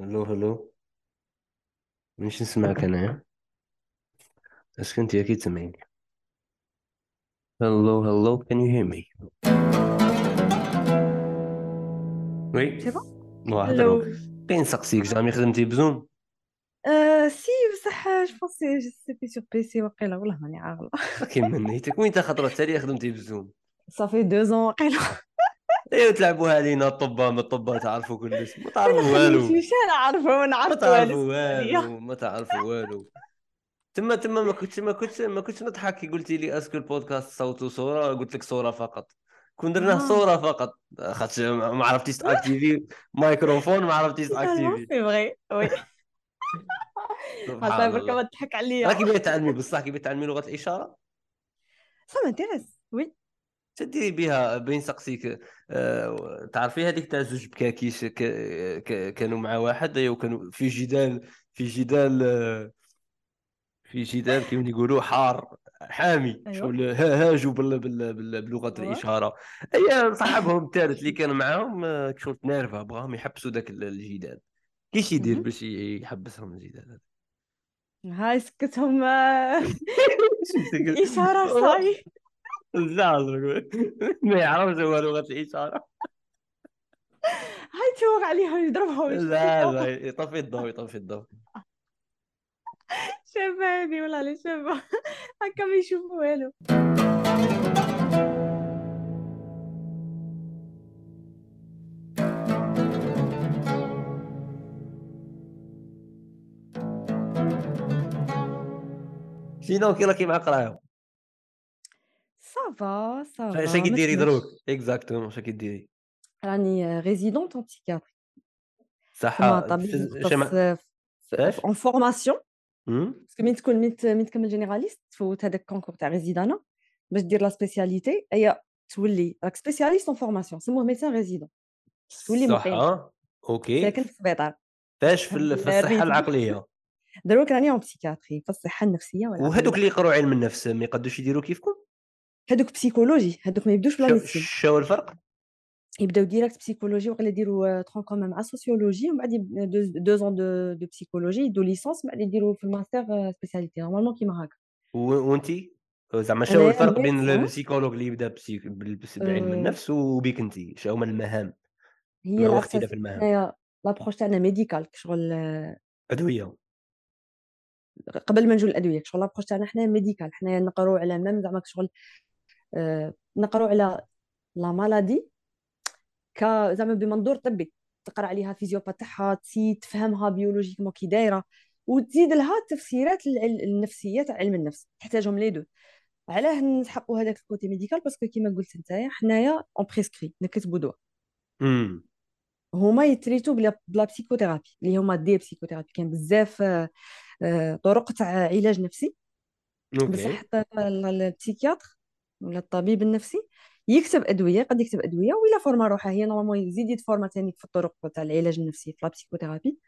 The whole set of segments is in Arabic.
هلو هلو مش نسمعك أنا اسكو انت أكيد سامعني. هلو هلو can you hear me? وي سي بون واه ألو كاين سقسيك جامي خدمتي بزوم آه سي بصح جو بونسي سيتي سور بي سي وقيلا. والله ماني عاقله كيما نيتك وين تا خطرة التالية خدمتي بزوم صافي دو زون وقيلا. ايوا تلعبوها علينا الطبا ما الطبا تعرفوا كلش ما تعرفوا والو. خليتني شحال نعرفو ما تعرفوا والو. ما تعرفوا والو. تما تما ما كنتش ما كنتش ما كنتش نضحك كي قلتي لي est-ce que البودكاست صوت وصورة قلت لك صورة فقط. كون درناه آه. صورة فقط. خاطر ما عرفتيش تاكتيفي مايكروفون ما عرفتيش تاكتيفي c'est vrai oui. هذا برك ما تضحك عليا. راكي باغي تعلمي بصح كي باغي تعلمي لغة الإشارة؟ ça m'intéresse oui. تديري بها بين سقسيك آه، تعرفي هذيك تاع زوج بكاكيش. كانوا مع واحد وكانوا في جدال في جدال آه، في جدال كيما يقولوا حار حامي ايوا شغل ها- هاجوا بال... بال... بال... بلغة ايوا الإشارة أي صاحبهم الثالث اللي كان معاهم آه، شغل تنرفه بغاهم يحبسوا ذاك الجدال كيش يدير. باش يحبسهم الجدال هذا هاي سكتهم؟ الإشارة صاي ما يعرفش هو لغة الإشارة هاي توق عليهم يضربهم لا لا يطفي الضوء يطفي الضوء. شابة هذي والله علي شابة هكا ما يشوفوا والو شنو كي راكي مع قرايه ça va اش ça va ما كيديري تمش دروك exactement اش كيديري راني résidente en psychiatrie اش en formation؟ parce que من تكون من تكمل généraliste تفوت هذاك ال concours تاع résidanat باش دير la spécialité هي تولي راك spécialiste en formation سموه médecin résident تولي مقيم okay ساكن في السبيطار فاش في, ال- في الصحة الريتم. العقلية دروك راني اون بسيكياتري في الصحه النفسيه وهذوك اللي يقروا علم النفس ما يقدوش يديروا كيفكم هذوك بسيكولوجي هذوك ما يبدوش بلا شو ميديسين شو الفرق؟ يبداو ديريكت بسيكولوجي وقيلا يديروا ترون كوم مع سوسيولوجي ومن بعد دو زون دو دو بسيكولوجي يدو ليسونس من بعد يديروا في الماستر سبيسياليتي نورمالمون كيما هكا و- وانتي؟ زعما شو انايا الفرق بين ميدسان البسيكولوج اللي يبدا بعلم آه، النفس وبيك انت شو هما المهام؟ هي ما هو العكس اختلاف المهام؟ حنايا l'approche تاعنا médicale شغل آه، أدوية. قبل ما نجو للأدوية شغل l'approche تاعنا حنايا médicale حنايا نقرو على même زعما شغل آه، نقرو على la maladie. ك زعما بمنظور طبي تقرأ عليها physiopath تاعها تفهمها biologiquement كي دايرة وتزيد لها التفسيرات النفسيه تاع علم النفس تحتاجهم les deux. علاه نسحقوا هذاك ال côté médical parce que كيما قلت نتايا حنايا on prescrit نكتبوا دواء امم هما يتريتو بلا بلا psychothérapie اللي هما des psychothérapies كاين بزاف آه، آه، طرق تاع علاج نفسي. بصح ال psychiatre ولا الطبيب النفسي يكتب أدوية قد يكتب أدوية ولا فورما روحها هي normalement يزيد يتفورما ثاني في الطرق تاع العلاج النفسي في la psychothérapie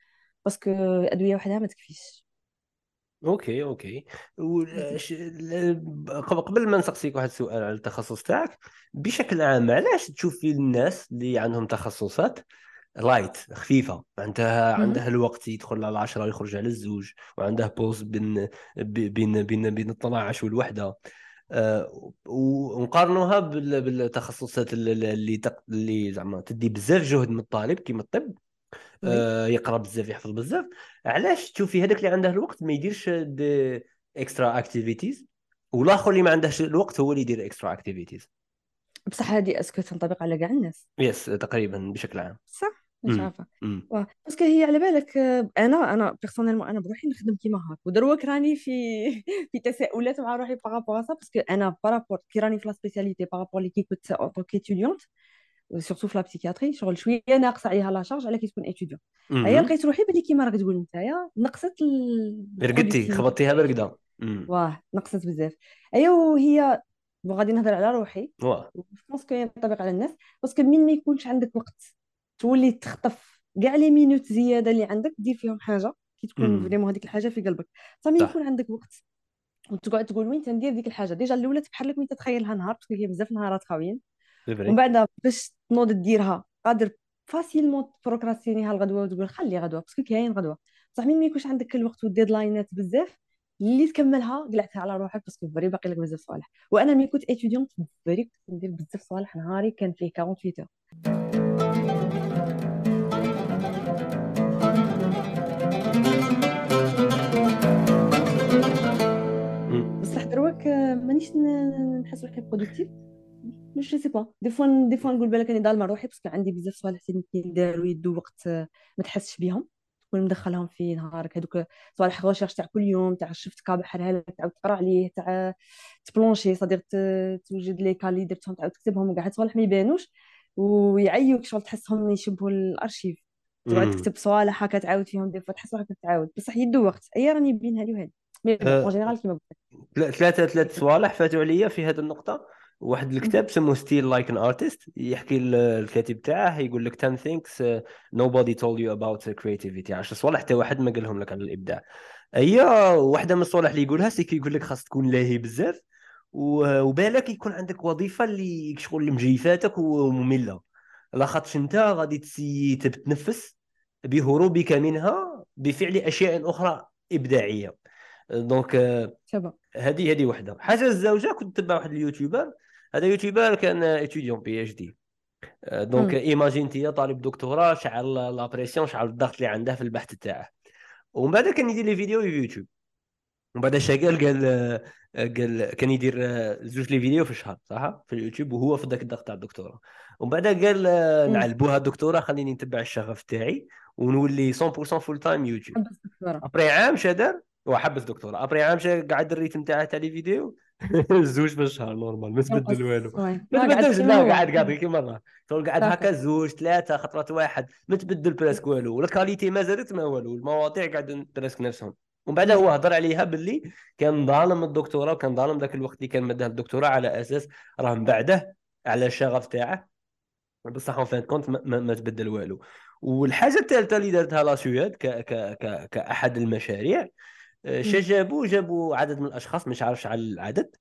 parce que أدوية وحدها ما تكفيش. okay okay. وش... قبل ما نسقسيك واحد السؤال على التخصص تاعك بشكل عام علاش تشوفي الناس اللي عندهم تخصصات light خفيفة؟ عندها. عندها الوقت يدخل على العشرة ويخرج على الزوج وعندها pause بين بين بين بين 12 والوحدة. آه، ونقارنوها بال- بالتخصصات اللي اللي تق- اللي زعما تدي بزاف جهد من الطالب كيما الطب. آه، يقرا بزاف يحفظ بزاف. علاش تشوفي هذاك اللي عنده الوقت ما يديرش دي extra activities والآخر اللي ما عندهش الوقت هو اللي يدير extra activities بصح هذه est-ce que تنطبق على كاع الناس. yes تقريبا بشكل عام. صح. مش إمم عارفة. parce que هي على بالك آه، أنا أنا personnellement أنا بروحي نخدم كيما هاك. ودروك راني في في تساؤلات مع روحي par rapport ça parce que أنا par rapport كي راني في la spécialité par rapport لي كي كنت en tant qu'étudiante surtout في la psychiatrie شغل شوية ناقصه عليها la charge على كي تكون étudiant هيا امم لقيت روحي بلي كيما راك تقول نتايا نقصت رقدتي خبطتيها برقدة. واه نقصت بزاف. أيا وهي bon غادي نهضر على روحي. واه. je pense ينطبق على الناس parce que من ما يكونش عندك وقت تولي تخطف كاع les minutes زيادة اللي عندك دير فيهم حاجة. كي تكون vraiment هذيك الحاجة في قلبك. صافي يكون عندك وقت وتقعد تقول وين تندير ديك الحاجة. déjà الأولى تبحر لك وين تتخيلها نهار parce que هي بزاف نهارات خاويين ومن بعد باش تنوض ديرها قادر facilement بروكراستينيها الغدوة وتقول خلي غدوة parce que كاين غدوة. بصح من ما يكونش عندك الوقت وال deadlineات بزاف اللي تكملها قلعتها على روحك parce que vrai باقي لك بزاف صوالح. وأنا ملي كنت étudiante vrai كنت ندير بزاف صوالح نهاري كان فيه 48 بصح مانيش نحس روحي برودكتيف مش سي با دي فوا دي فوا نقول بالك راني ظالمه روحي باسكو عندي بزاف صوالح ندير ويدو وقت ما تحسش بيهم. تكون مدخلهم في نهارك. هذوك صوالح غوشيرش تاع كل يوم تاع شفت كاب حرها تعاود تقرا عليه تاع تبلونشي صديق توجد لي كالي درتهم تعاود تكتبهم وكاع صوالح ما يبانوش ويعيوك شغل تحسهم يشبهوا الأرشيف. تقعد تكتب صوالح هكا تعاود فيهم. دي فوا تحس روحك تعاود بصح يدو وقت. اي راني بين هذه وهذه mais en général كيما قلت ثلاثة ثلاث صوالح فاتوا عليا في هذه النقطة. واحد الكتاب سموه Steal Like an Artist يحكي الكاتب تاعه يقول لك 10 things uh, nobody told you about creativity. 10 صوالح حتى واحد ما قالهم لك على الإبداع. هي واحدة من الصوالح اللي يقولها c'est يقول لك خاص تكون لاهي بزاف. وبالك يكون عندك وظيفة اللي شغل مجيفاتك ومملة. لاخاطش انت غادي تسي تتنفس بهروبك منها بفعل أشياء أخرى إبداعية. donc هذه هذه وحدة. حاجة الزوجة كنت نتبع واحد اليوتيوبر. هذا يوتيوبر كان étudiant PhD donc imaginez طالب دكتوراه شعل la pression شعل الضغط اللي عنده في البحث تاعه. ومن بعد كان يدير les vidéos في يوتيوب. ومن بعد شغال قال قال كان يدير زوج les vidéos في الشهر صح؟ في اليوتيوب وهو في ذاك الضغط تاع الدكتوراه. ومن بعد قال نعلبوها الدكتوراه خليني نتبع الشغف تاعي ونولي 100% full time يوتيوب. après عام شادر هو حبس دكتوراه après عام قعد ال rythme تاعه تاع les vidéos؟ زوج في الشهر normal ما تبدل والو ما تبدلش لا قاعد قاعد كيما تقول قاعد هكا زوج ثلاثة خطرات واحد. ما تبدل presque والو. وال qualité ما زادت ما والو المواضيع قاعد presque نفسهم. ومن بعد هو هضر عليها باللي كان ظالم الدكتوراه وكان ظالم ذاك الوقت اللي كان مدها الدكتوراه على أساس راه من بعده على الشغف تاعه. بصح en fin de compte ما, ما, ما تبدل والو. والحاجة الثالثة اللي دارتها la Suède ك ك ك كأحد المشاريع شا جابوا جابوا عدد من الأشخاص مش عارفش على العدد.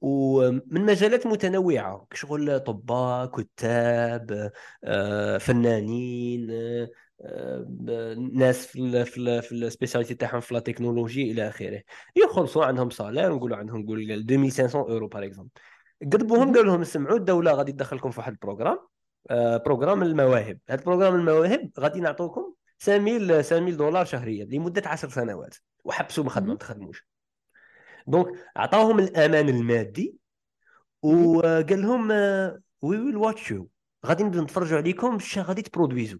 ومن مجالات متنوعة كشغل اطباء كتاب آه، فنانين آه، ناس في في في ال spécialité تاعهم في la technologie إلى آخره. يخلصوا عندهم salaire نقولوا عندهم نقول 2500 اورو par exemple قربوهم قالوا لهم سمعوا الدولة غادي تدخلكم في واحد ال programme programme المواهب. هذا ال programme المواهب غادي نعطوكم 5000 5000 دولار شهريا لمدة 10 سنوات وحبسوا من الخدمه ما تخدموش donc عطاهم الأمان المادي وقال لهم we will watch you غادي نتفرجوا عليكم باش غادي تproduisو.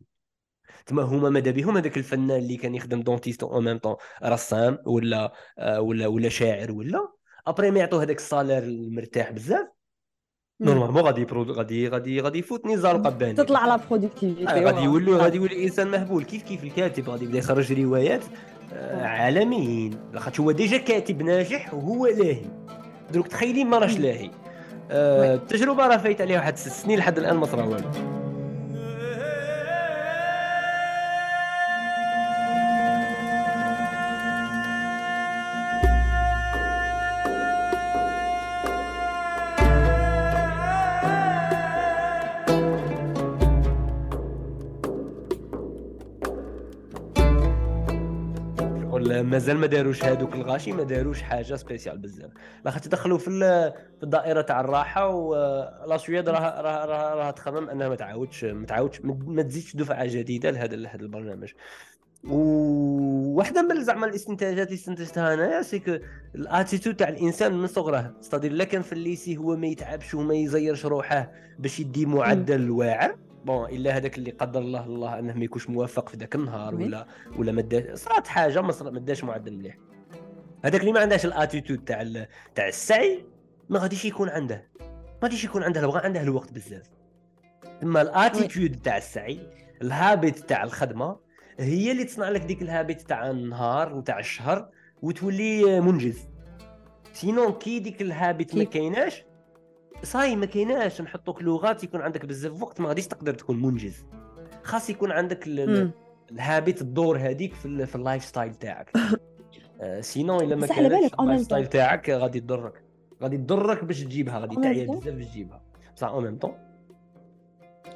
تما هما ماذا بهم؟ هذاك الفنان اللي كان يخدم dentiste au même temps رسام ولا ولا ولا شاعر ولا. après ما يعطوه هذاك ال salaire المرتاح بزاف normalement غادي غادي غادي غادي يفوت نزار قباني تطلع على productivité غادي يولي غادي يولي انسان مهبول. كيف كيف الكاتب غادي يبدأ يخرج روايات؟ آه، عالميين. لاخاطش هو déjà كاتب ناجح وهو لاهي. دروك تخيلي ما راش لاهي. آه، التجربة راه فايت عليها واحد ست سنين لحد الآن ما صرا والو مازال ما داروش هذوك الغاشي ما داروش حاجة spéciale بزاف. لاخاطش دخلوا في في الدائرة تاع الراحة و la Suède راه راه راه راه تخمم أنها ما تعاودش ما تعاودش ما تزيدش دفعة جديدة لهذا لهذا البرنامج. وواحده من زعما الاستنتاجات اللي استنتجتها انايا c'est ال attitude تاع الإنسان من صغره. c'est-à-dire لا كان في ال lycée هو ما يتعبش وما يزيرش روحه باش يدي معدل واعر bon إلا هذاك اللي قدر الله الله أنه ما يكونش موفق في ذاك النهار ولا ولا ما داش. صرات حاجة ما داش معدل مليح. هذاك اللي ما عندهاش ال attitude تاع تاع السعي ما غاديش يكون عنده ما غاديش يكون عنده بغى عنده الوقت بزاف. أما ال attitude تاع السعي ال habitude تاع الخدمة هي اللي تصنع لك ديك ال habitude تاع النهار وتاع الشهر وتولي منجز. sinon كي ديك ال habitude ما كايناش صاي ما كايناش نحطوك لغات يكون عندك بزاف وقت ما غاديش تقدر تكون منجز. خاص يكون عندك ال habitude هذيك في, في ال lifestyle تاعك. آه sinon إلا ما كانش ال lifestyle تاعك غادي تضرك. غادي تضرك باش تجيبها غادي تعيا بزاف باش تجيبها. بصح اون ميم طون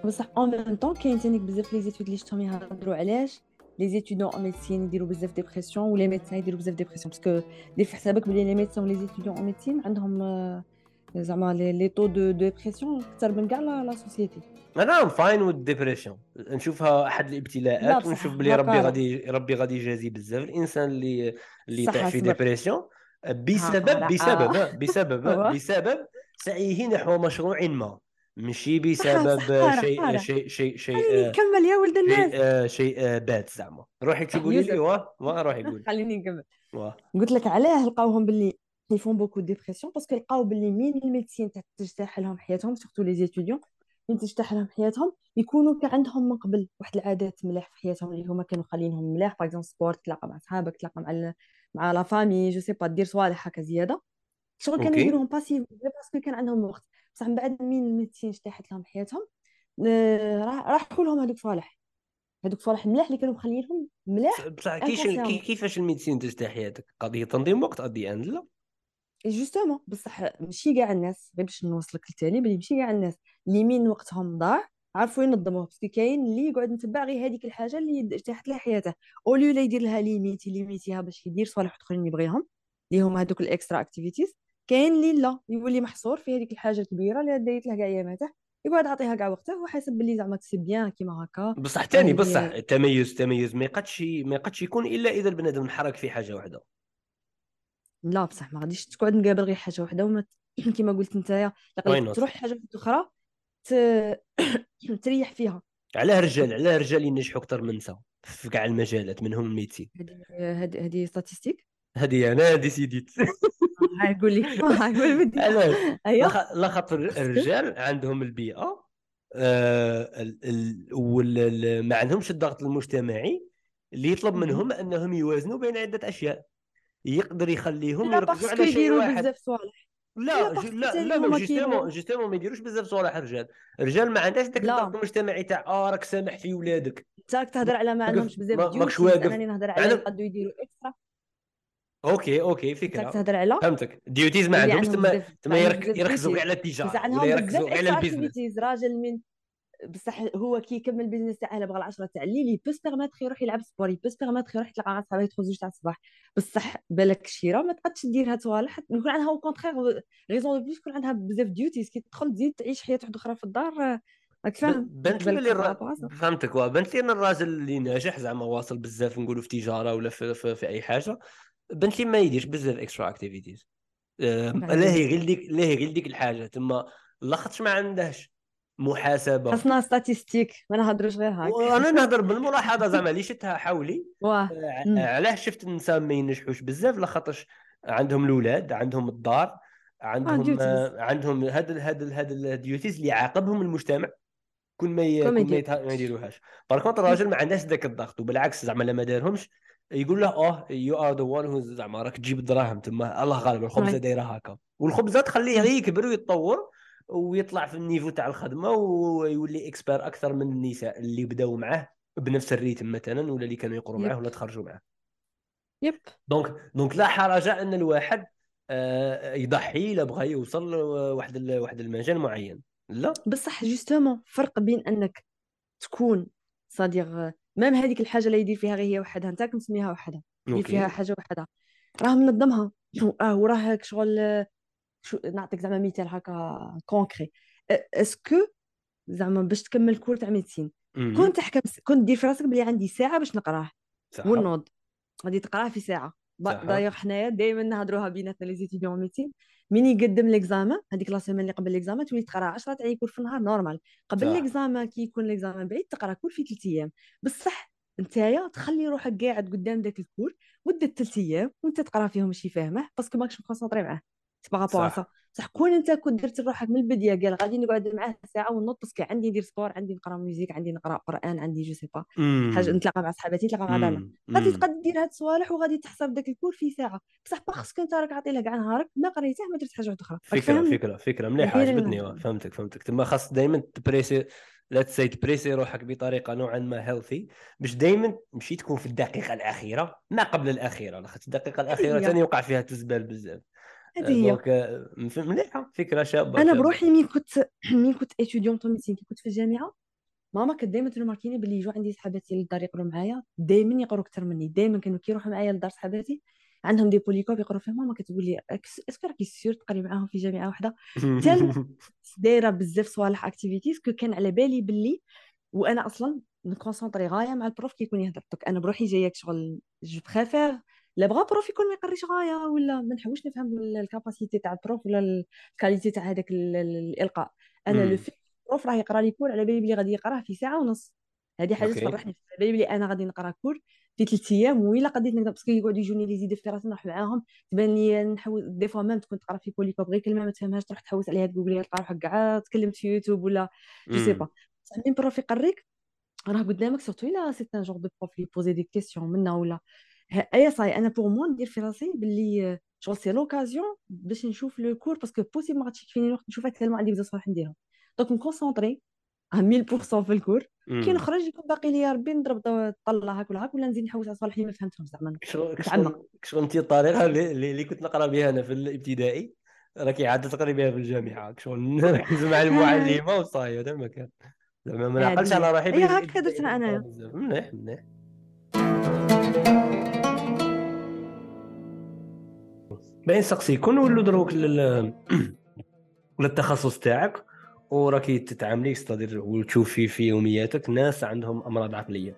بصح اون ميم طون كاين ثاني بزاف les études اللي شفتهم يهضروا علاش؟ les étudiants en médecine يديروا بزاف dépression ولا médecins يديروا بزاف dépression parce que دير في حسابك بلي les médecins و les étudiants en médecine عندهم زعما les taux de dépression أكثر من كاع la société أنا I'm fine with depression نشوفها أحد الابتلاءات ونشوف بلي ربي غادي ربي غادي يجازي بزاف. الإنسان اللي اللي يطيح في dépression بسبب بسبب بسبب بسبب سعيه نحو مشروع ما. ماشي بسبب شيء شيء شيء شيء كمل يا ولد الناس. شيء شيء بات زعما. روحي تقولي لي واه روحي قولي خليني نكمل. قلت لك علاه لقاوهم باللي ils font beaucoup dépression parce que لقاو باللي مين ال médecine تجتاح لهم حياتهم surtout les étudiants من تجتاح لهم حياتهم؟ يكونوا كان عندهم من قبل واحد العادات ملاح في حياتهم اللي هما كانوا خالينهم ملاح par exemple sport تلاقى مع صحابك تلاقى مع مع la famille je sais pas دير صوالح هكا زيادة. شغل كانوا يديروهم passif parce que كان عندهم وقت. بصح من بعد مين ال médecine اجتاحت لهم حياتهم؟ آه، راحوا لهم هذوك صوالح. هذوك صوالح ملاح اللي كانوا مخلينهم ملاح بصح كيفاش ال médecine تجتاح حياتك؟ قضية تنظيم وقت at the end لا justement بصح ماشي كاع الناس غير باش نوصلك الثاني بلي ماشي كاع الناس اللي مين وقتهم ضاع عرفوا ينظموه parce que كاين اللي يقعد متبع غير هذيك الحاجة اللي اجتاحت لها حياته au lieu لا يدير لها limites ليميتيها باش يدير صوالح اخرين يبغيهم اللي هما هذوك ال extra activities كاين اللي لا يولي محصور في هذيك الحاجة الكبيرة اللي دايت له كاع اياماته يقعد عطيها كاع وقته وحاسب باللي زعما c'est bien كيما هكا. بصح ثاني بصح التميز التميز ما يقدش ما يقدش يكون إلا إذا البنادم انحرك في حاجة واحدة. لا بصح ما غاديش تقعد مقابل غير حاجة واحدة وما كما قلت نتايا تروح حاجة أخرى ت... تريح فيها. علاه رجال علاه رجال ينجحوا أكثر من نساء في كاع المجالات منهم ال médecine هذه هذه statistique هذه أنا ديسيديت هاي قول لي قول بدي. أيوه. لا خاطر الرجال عندهم البيئة آه ما عندهمش الضغط المجتمعي اللي يطلب منهم أنهم يوازنوا بين عدة أشياء. يقدر يخليهم يركزوا على شيء واحد. بزاف صوالح. لا لا لا لا جوستومون جوستومون ما يديروش بزاف صوالح الرجال الرجال ما عندهاش ذاك الضغط المجتمعي تاع آه راك سامح في ولادك انت تهضر على ما عندهمش بزاف ماكش واقف. أنا نهضر على يقدروا يديروا extra. ok ok فكرة. تهضر على فهمتك. duties ما عندهمش تما تما يركزوا على التجارة ولا يركزوا على ال business راجل من بصح هو كي يكمل ال business تاعه بغى العشرة تاع الليل يبو سبيرماتر يروح يلعب سبور يبو سبيرماتر يروح يتلاقى مع صحابه يدخل زوج تاع الصباح. بصح بالك الشيره ما تقدش دير هاد صوالح يكون عندها au contraire raison de plus يكون عندها بزاف duties كي تدخل تزيد تعيش حياة واحدة أخرى في الدار راك فاهم؟ بانت لي الر... فهمتك بانت لي الراجل اللي ناجح زعما واصل بزاف نقولوا في تجارة ولا في, في, في أي حاجة بانت لي ما يديرش بزاف extra activities لا هي غير ديك لا هي غير ديك الحاجة تما لاخاطش ما عندهاش محاسبة. خاصنا statistique ما نهضروش غير هكا أنا نهضر بالملاحظة زعما اللي شفتها حولي. آه، علاه شفت النساء ما ينجحوش بزاف؟ لاخاطرش عندهم الاولاد عندهم الدار عندهم آه عندهم هاد هاد هاد ال duties اللي يعاقبهم المجتمع. كل ما ي... كل ما يديروهاش. par contre الراجل ما عندهاش ذاك الضغط. وبالعكس زعما لما دارهمش يقول له آه you are the one زعما راك تجيب الدراهم تما. الله غالب الخبزة دايرة هكا. والخبزة تخليه يكبر ويتطور. ويطلع في ال niveau تاع الخدمة ويولي expert أكثر من النساء اللي بداوا معاه بنفس ال rythme مثلا ولا اللي كانوا يقروا معاه ولا تخرجوا معاه. yep. donc donc لا حرج إن الواحد آه، يضحي إلا بغى يوصل لواحد واحد المجال معين. لا. بصح justement فرق بين إنك تكون صديق même هذيك الحاجة اللي يدير فيها غير هي وحدها أنت مسميها وحدها يدير فيها حاجة وحدها راه منظمها. وراه شغل نعطيك زعما مثال هكا concret est-ce que زعما باش تكمل cours تاع médecine كنت تحكم كنت دير في راسك بلي عندي ساعة باش نقراه ونوض غادي تقراه في ساعة. دايوغ حنايا دائما نهضروها بيناتنا les étudiants médecine مين يقدم l'examen هذيك la semaine اللي قبل l'examen تولي تقرا 10 تاع cours في النهار normal قبل l'examen كي يكون l'examen بعيد تقرا cours في 3 أيام. بصح نتايا تخلي روحك قاعد قدام داك ال cours مده 3 أيام وانت تقرا فيهم ماشي فاهمة parce que ماكش م concentré معاه. par rapport صح. صح كون أنت كنت درت روحك من البداية قال غادي نقعد معاه ساعة ونوض parce que عندي ندير sport عندي نقرأ musique عندي نقرأ قرآن عندي je sais pas. حاجة نتلاقى مع صحاباتي نتلاقى مع دانا غادي تقدر دير هاد الصوالح وغادي تحسب داك ال cours في ساعة. بصح parce que أنت راك عاطي له كاع نهارك ما قريته ما درت حاجة واحدة أخرى. فكرة فكرة فكرة. مليحة عجبتني. فهمتك فهمتك. تما خاص دائما ت presser لا تسي ت presser روحك بطريقة نوعا ما healthy باش دائما مشي تكون في الدقيقة الأخيرة ما قبل الأخيرة. لاخاطش الدقيقة الأخيرة ثاني يوقع فيها تزبال بزاف. هذه هي donc مليحه فكره شابه أنا بروحي مين كنت مين كنت étudiante médecine كي كنت في الجامعة. ماما كانت دائما ترماركيني باللي يجوا عندي صحاباتي للدار يقروا معايا. دائما يقروا أكثر مني. دائما كانوا كيروحوا معايا للدار صحاباتي. عندهم des polycopes يقروا فيهم. ماما كتقول لي est-ce que راكي sûre تقري معاهم في جامعة واحدة؟ تال دايرة بزاف صوالح activities كو كان على بالي باللي وأنا أصلا نكونسونطري غاية مع ال prof كيكون يهضر. دوك أنا بروحي جاية شغل je préfère لا بغا prof يكون ما يقريش غايه ولا ما نحوش نفهم ال capacité تاع ال prof ولا ال qualité تاع هذاك الإلقاء. أنا لو في ال prof راه يقرا لي cours على بالي بلي غادي يقراه في ساعة ونص. هذه حاجة تفرحني على بالي بلي أنا غادي نقرا cours في ثلاث أيام ويلا قديت نقدر parce que يقعدوا يجوني لي زيد في راسي نروح معاهم. تبان لي نحوس des fois même تكون تقرا في polycope غير كلمة ما تفهمهاش تروح تحوس عليها تقول تلقى روحك كاع تكلمت في يوتيوب ولا je sais pas prof يقريك راه قدامك surtout إلا c'est un genre de prof لي poser des questions منا ولا أي صاي أنا pour moi ندير في راسي باللي شغل c'est l'occasion باش نشوف le cours parce que possible ما غاديش يكفيني الوقت نشوفها tellement عندي بزاف صوالح نديرهم donc نكونسونطري 1000% في ال cours كي نخرج يكون باقي لي ربي نضرب طلة هاك ولا هاك ولا نزيد نحوس على صوالح اللي ما فهمتهم زعما. شغل انت الطريقة اللي, اللي كنت نقرأ بها أنا في الابتدائي. راكي عاد تقري بها في الجامعة. شغل نركز مع المعلمة وصاي هذا ما كان. زعما ما نعقلش على روحي هي هكا درت انايا مليح مليح باين سقسي. كون ولو دروك للتخصص تاعك وراكي تتعاملي ستادير وتشوفي في يومياتك ناس عندهم أمراض عقلية.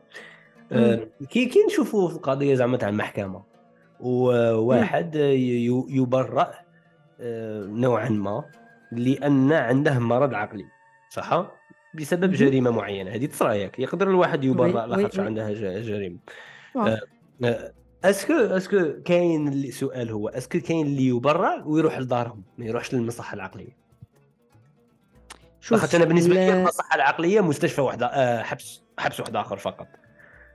أه كي كي نشوفوا في القضية زعما تاع المحكمة وواحد يبرأ أه نوعا ما لأن عنده مرض عقلي صح بسبب جريمة معينة. هذه تصرايك يقدر الواحد يبرأ لاخاطش عنده جريمة. أه est-ce que est-ce que كاين السؤال هو est-ce que كاين اللي يبرأ ويروح لدارهم ما يروحش للمصحة العقلية. شوف أنا بالنسبة لي المصحة العقلية مستشفى واحدة آه حبس حبس واحد آخر فقط.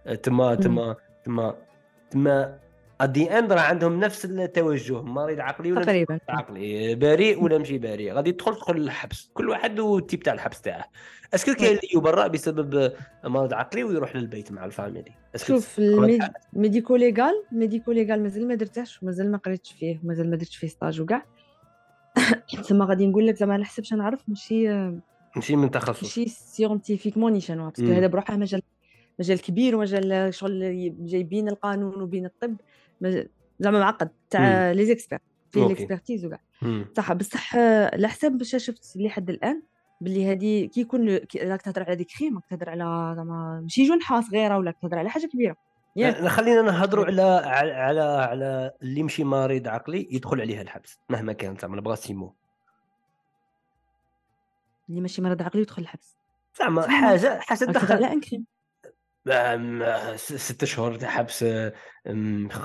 آه، تما تما تما ادي اند راه عندهم نفس التوجه مريض عقلي ولا تقريبا. عقلي بريء ولا ماشي بريء. غادي تدخل تدخل للحبس كل واحد وال type تاع الحبس تاعه. est-ce que كاين اللي يبرأ بسبب مرض عقلي ويروح للبيت مع ال famille. شوف ال médico-légal médico-légal مازال ما درتهش ومازال ما قريتش فيه ومازال ما درتش فيه stage وكاع. تما غادي نقول لك زعما على حسب شنو نعرف ماشي ماشي من تخصص. ماشي scientifiquement نيشان parce que هذا بروحه مجال مجال كبير ومجال شغل جاي بين القانون وبين الطب. زعما معقد تاع لي زيكسبير فيه l'expertise وكاع. صح بصح على حسب باش شفت لحد الآن باللي هذه كي يكون راك تهضر على ديك crime تهضر على زعما ماشي جنحة صغيرة ولا تهضر على حاجة كبيرة. خلينا نهضروا على على على اللي مشي مريض عقلي يدخل عليها الحبس مهما كان زعما بغا سيمو اللي ماشي مريض عقلي يدخل الحبس. زعما حاجة حاجة تدخل. على ست شهور تاع حبس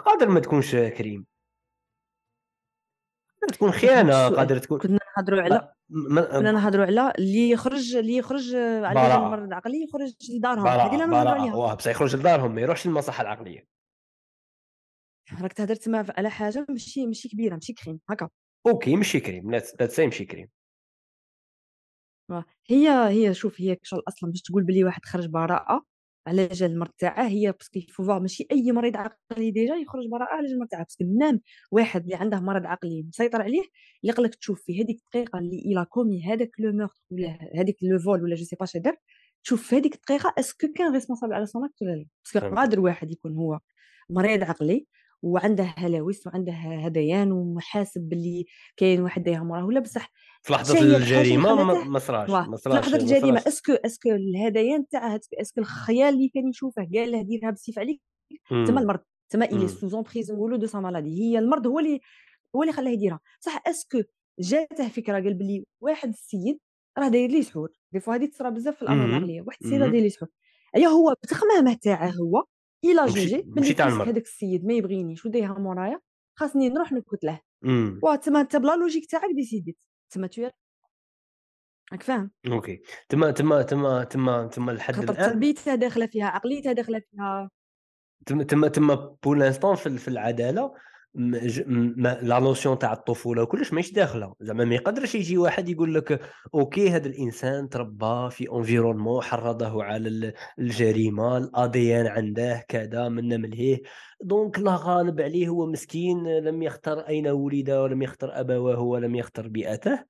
قادر ما تكونش كريم. تكون خيانة قادر تكون كنا نهضروا على كنا نهضروا على اللي يخرج اللي يخرج على المرض العقلي يخرج لدارهم. هذه اللي نهضروا عليها. واه بصح يخرج لدارهم ما يروحش للمصحه العقلية. راك تهضر تما على حاجة ماشي ماشي كبيرة ماشي كريم. هكا. OK ماشي crime. لا ça y est ماشي crime. هي هي شوف هي شغل أصلا باش تقول بلي واحد خرج براءة على جال المرض تاعه هي parce que فو ماشي أي مريض عقلي déjà يخرج براءه على جال المرض تاعه parce que même واحد اللي عنده مرض عقلي مسيطر عليه اللي قالك تشوف في هذيك الدقيقة اللي il a commis هذاك le meurtre ولا هذيك le vol ولا je sais pas شا دار تشوف في هذيك الدقيقة est-ce que كان responsable على سون ولا لا؟ parce que قادر واحد يكون هو مريض عقلي وعنده هلاوس وعنده هذيان ومحاسب باللي كاين واحد داير مراه ولا بصح في لحظة الجريمة ما صراش ما صراش في لحظة الجريمة est-ce que est-ce que الهذيان تاعها est-ce que الخيال اللي كان يشوفه قال له ديرها بالسيف عليك تما المرض تما il est sous emprise نقولوا de sa maladie هي المرض هو اللي هو اللي خلاه يديرها. صح est-ce que جاته فكرة قال بلي واحد السيد راه داير لي سحور. des fois هذه تصرا بزاف في الأمراض العقلية واحد السيد داير لي سحور. ايوا هو بتخمامه تاعه هو il a jugé هذاك السيد ما يبغينيش ودايها مورايا خاصني نروح نقتله وا تما انت بلا logique تاعك ديسيديت تما تو راك فاهم؟ OK. تما تما تما تما تما لحد الآن تربيتها داخلة فيها عقليتها داخلة فيها. تما تما تما pour l'instant في العدالة. la notion تاع الطفولة وكلش ماهيش داخلة. زعما ما يقدرش يجي واحد يقول لك OK هذا الإنسان تربى في environnement حرضه على الجريمة الأديان عنده كذا من ملهيه donc لا غالب عليه هو مسكين لم يختار أين ولد ولم يختار ابواه ولم يختار بيئته.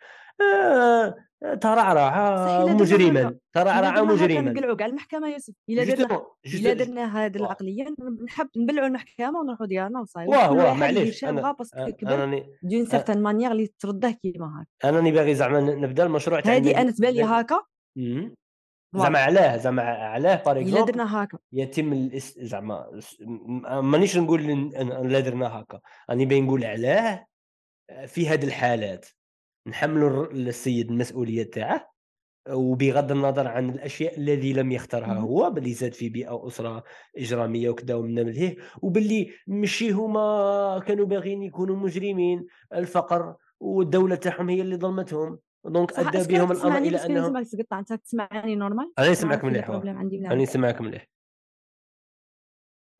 ترعرع مجرما. ترعرع مجرما. نقلعوا كاع المحكمة يوسف الا درنا الا درنا هذه العقلية. نحب نبلعوا المحكمة ونروحوا ديالنا وصايب. واه واه معليش. أنا parce que كبر d'une certaine manière اللي ترده كيما هكا. أنا باغي زعما نبدأ المشروع تاع هذه أنا تبان لي هكا؟ زعما علاه زعما علاه. بار الا درنا هكا. يتم الاس... زعما مانيش نقول لا درنا هكا. راني باغي نقول علاه في هذه الحالات. نحملوا السيد المسؤولية تاعه وبغض النظر عن الأشياء الذي لم يختارها هو باللي زاد في بيئة أسرة إجرامية وكذا ومن ملهيه وباللي مشي هما كانوا باغيين يكونوا مجرمين الفقر والدولة تاعهم هي اللي ظلمتهم. donc أدى بهم الأمر إلى انهم أنت تسمعني normal أنا نسمعك مليح أنا نسمعك مليح.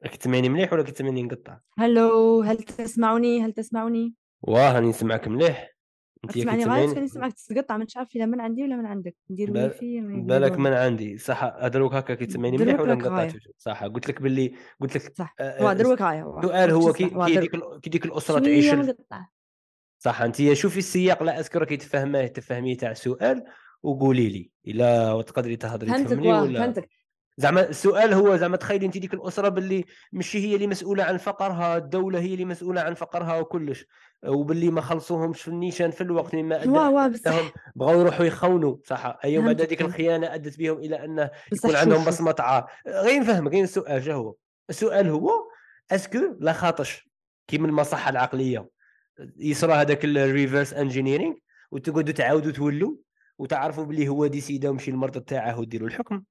راك تسمعني مليح ولا كتسمعني نقطع؟ هلو هل تسمعوني؟ هل تسمعوني؟ واه راني نسمعك مليح. انت تسمعني غلط كان نسمعك تقطع ما عارف الا من عندي ولا من عندك؟ ندير بال... ويفي بالك من عندي. صح دروك هكا كيتسمعني مليح ولا نقطع صح قلت لك باللي قلت لك صح آه دروك هاي السؤال هو كي كي ديك كي ديك الأسرة تعيش صح انت شوفي السياق لا أذكر كي تفهميه تفهمي تاع السؤال وقولي لي. إلا تقدري تهضري تفهمني ولا؟ فهمتك. زعما السؤال هو زعما تخيلي انت ديك الأسرة باللي ماشي هي اللي مسؤولة عن فقرها الدولة هي اللي مسؤولة عن فقرها وكلش. وباللي ما خلصوهمش في النيشان في الوقت مما أدى. بغاو يروحوا يخونوا صح. اي بعد هذيك الخيانة أدت بهم إلى انه يكون عندهم بصمة عار. غير نفهمك غير السؤال جا هو؟ السؤال هو est-ce que لا خاطش كيما المصحة العقلية. يصرى هذاك ال reverse engineering وتقعدوا تعاودوا تولوا وتعرفوا باللي هو décida وماشي المرض تاعه وديروا الحكم.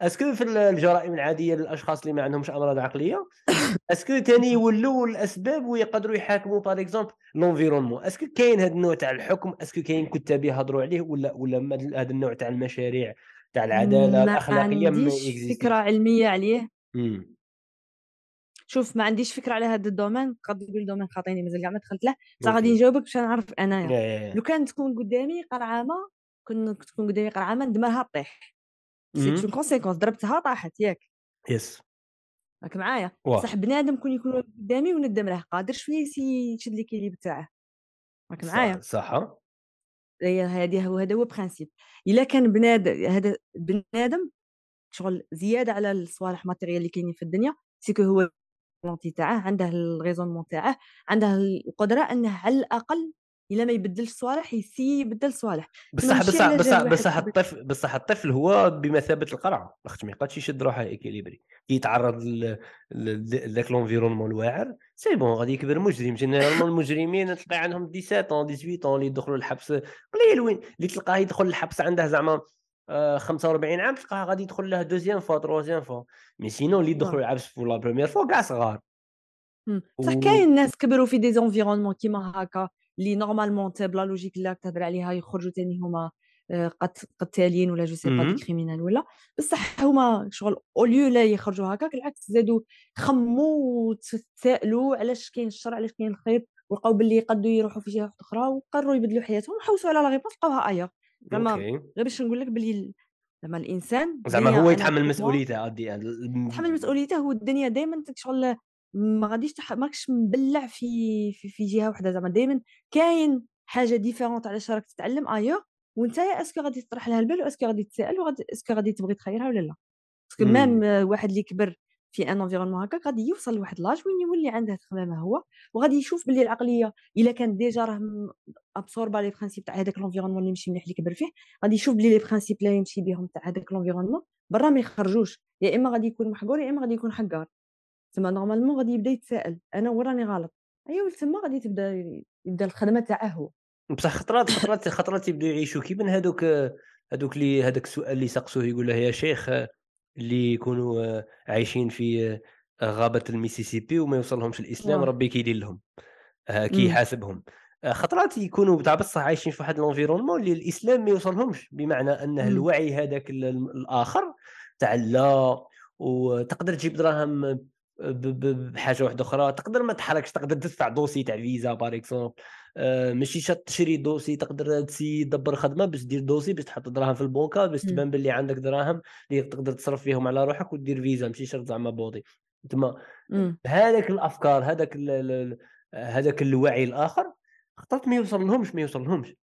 est-ce que في الجرائم العادية للأشخاص اللي ما عندهمش أمراض عقلية. est-ce que ثاني يولوا الأسباب ويقدروا يحاكموا par exemple l'environnement est-ce que كاين هذا النوع تاع الحكم؟ est-ce que كاين كتاب يهضروا عليه ولا ولا هذا النوع تاع المشاريع تاع العدالة الأخلاقية ما عنديش فكرة علمية عليه. مم. شوف ما عنديش فكرة على هذا ال domaine. قد تقول domaine خاطيني مازال كاع ما دخلت له. بصح غادي نجاوبك باش نعرف أنايا. لو كان تكون قدامي قرعة ما كنت تكون قدامي قرعة ما ندمرها طيح. c'est une conséquence ضربتها طاحت ياك. yes. راك معايا. صح بنادم كون يكون قدامي وندمره قادر شوية يشد l'équilibre تاعه راك معايا. صح. هذه هو هذا هو principe إلا كان بنادم هذا بنادم شغل زيادة على الصوالح matériels اللي كاينين في الدنيا c'est que هو la volonté تاعه عنده ال raisonnement تاعه عنده القدرة أنه على الأقل الا ما يبدلش صوالح ي essaye يبدل صوالح. بصح بصح بصح بصح الطفل بصح الطفل هو بمثابة القرعة. لاخاطش ما يقدرش يشد روحه équilibré كي يتعرض لذاك l'environnement الواعر. c'est bon غادي يكبر مجرم généralement المجرمين تلقى عندهم 17 18 اللي يدخلوا الحبس قليل. وين؟ اللي تلقاه يدخل الحبس عنده زعما 45 عام تلقاه غادي يدخل له deuxième fois troisième fois mais sinon اللي يدخلوا الحبس في la première fois كاع صغار. بصح كاين ناس كبروا في des environnements كيما هكا. اللي normalement ب la logique اللي تهضر عليها يخرجوا ثاني هما قتالين ولا je sais pas criminels ولا. بصح هما شغل au lieu لا يخرجوا هكاك العكس زادوا خموا وتسائلوا علاش كاين الشر علاش كاين الخير ولقاو باللي يقدروا يروحوا في جهة أخرى وقرروا يبدلوا حياتهم وحوسوا على la réponse لقاوها ايا زعما غير باش نقول لك باللي زعما الإنسان زعما هو يتحمل مسؤوليته يتحمل مسؤوليته هو الدنيا دائما شغل ما غاديش تح... ماكش مبلع في في, في جهة واحدة زعما دائما كاين حاجة différente على راك تتعلم ايا وانت est-ce que غادي تطرح لها البال و est-ce que غادي تسأل وغادي est-ce que غادي تبغي تخيرها ولا لا. parce que même واحد اللي كبر في un environnement هكاك غادي يوصل لواحد l'âge وين يولي عنده تخمامه هو وغادي يشوف باللي العقلية إلا كان déjà راه absorba les principes تاع هذاك ال environnement اللي ماشي مليح اللي كبر فيه غادي يشوف بلي les principes اللي يمشي بهم تاع هذاك ال environnement برا ما يخرجوش. يا إما غادي يكون محقور يا إما غادي يكون حقار. تما normalement غادي يبدا يتساءل أنا وين راني غلط؟ ايوا تما غادي تبدا يبدا الخدمة تاعه. هو بصح خطرات خطرات خطرات يبداو يعيشوا. كيما هذوك هذوك اللي هذاك السؤال اللي سقسوه يقول له يا شيخ اللي يكونوا عايشين في غابة الميسيسيبي وما يوصلهمش الإسلام واو. ربي كيدير لهم. آه، كي يحاسبهم. آه، خطرات يكونوا تاع بصح عايشين في واحد ال environnement اللي الإسلام ما يوصلهمش. بمعنى انه الوعي هذاك الآخر تاع لا وتقدر تجيب دراهم بحاجه واحدة أخرى. تقدر ما تحركش تقدر تدفع dossier تاع فيزا par exemple آه ماشي شرط تشري dossier تقدر ت essaye تدبر خدمة باش دير dossier باش تحط دراهم في البنكة باش تبان باللي عندك دراهم اللي تقدر تصرف فيهم على روحك ودير فيزا ماشي شرط زعما بوضي تما هذاك الأفكار هذاك هذاك الوعي الآخر خطرت ما يوصل لهمش ما يوصل لهمش.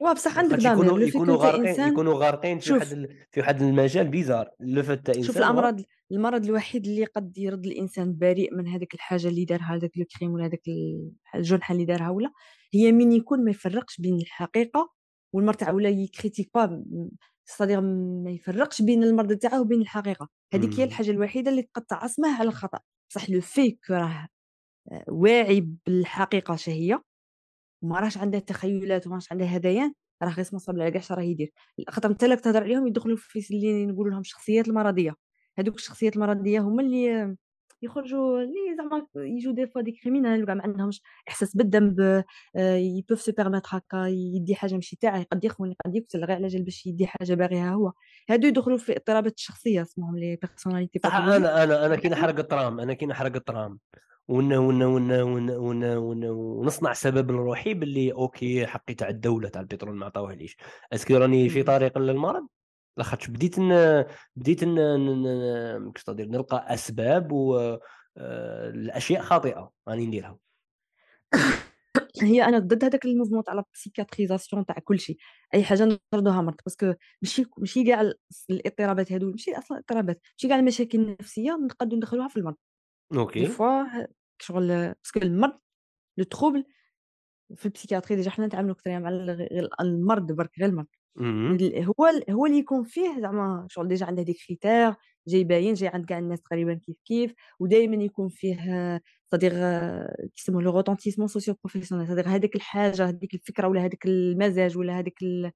وبصح عندك خاطش ضمير يكونوا يكونوا غارقين يكونوا غارقين في واحد في واحد المجال بيزار. لو فات انسان شوف الأمراض المرض الوحيد اللي قد يرد الإنسان بريء من هذيك الحاجة اللي دارها هذاك لو كريم ولا هذاك الجنحة اللي دارها ولا هي من يكون ما يفرقش بين الحقيقة والمرض تاعو ولا يكريتيك با صديق ما يفرقش بين المرض تاعه وبين الحقيقة. هذيك هي. الحاجة الوحيدة اللي تقد تعصمه على الخطأ. بصح le fait que راه آه، واعي بالحقيقة شهيه وما راهش عنده تخيلات وما راهش عنده هذيان راه responsable على كاع راه يدير. خاطر انت لك تهضر عليهم يدخلوا في اللي نقولوا لهم الشخصيات المرضية. هذوك الشخصيات المرضية هما اللي يخرجوا اللي زعما يجوا des fois des criminels وكاع ما عندهمش إحساس بالذنب ي peuvent se permettre هكا يدي حاجة ماشي تاعه يقد يخون يقد يقتل غير على جال باش يدي حاجة باغيها هو. هادو يدخلوا في اضطرابات الشخصية اسمهم les personnalités أنا أنا أنا كي نحرق الطرام أنا كي نحرق الطرام ون ون ون ون ون ون ونصنع سبب روحي باللي OK حقي تاع الدولة تاع البترول ما عطاوهليش est-ce que راني في. طريق للمرض؟ لاخاطش بديت ن... بديت ن... ن... ن... كيفاش نلقى أسباب و آه، الاشياء خاطئة راني نديرها. هي أنا ضد هذاك ال mouvement تاع la psychiatrisation تاع كل شيء. أي حاجة نردوها مرض parce que ماشي ماشي كاع ال- الاضطرابات هادو ماشي أصلا اضطرابات ماشي كاع المشاكل النفسية نقدروا ندخلوها في المرض. des OK. fois شغل parce que المرض le trouble في ال psychiatrie déjà حنا نتعاملوا أكثر مع ال- غير المرض برك غير المرض. هو هو اللي يكون فيه زعما شغل déjà عنده des critères جاي باين جاي عند كاع الناس تقريبا كيف كيف. ودائما يكون فيه c'est-à-dire كيسموه le retentissement socio-professionnel c'est-à-dire هذيك الحاجة هذيك الفكرة ولا هذاك المزاج ولا هذاك ال-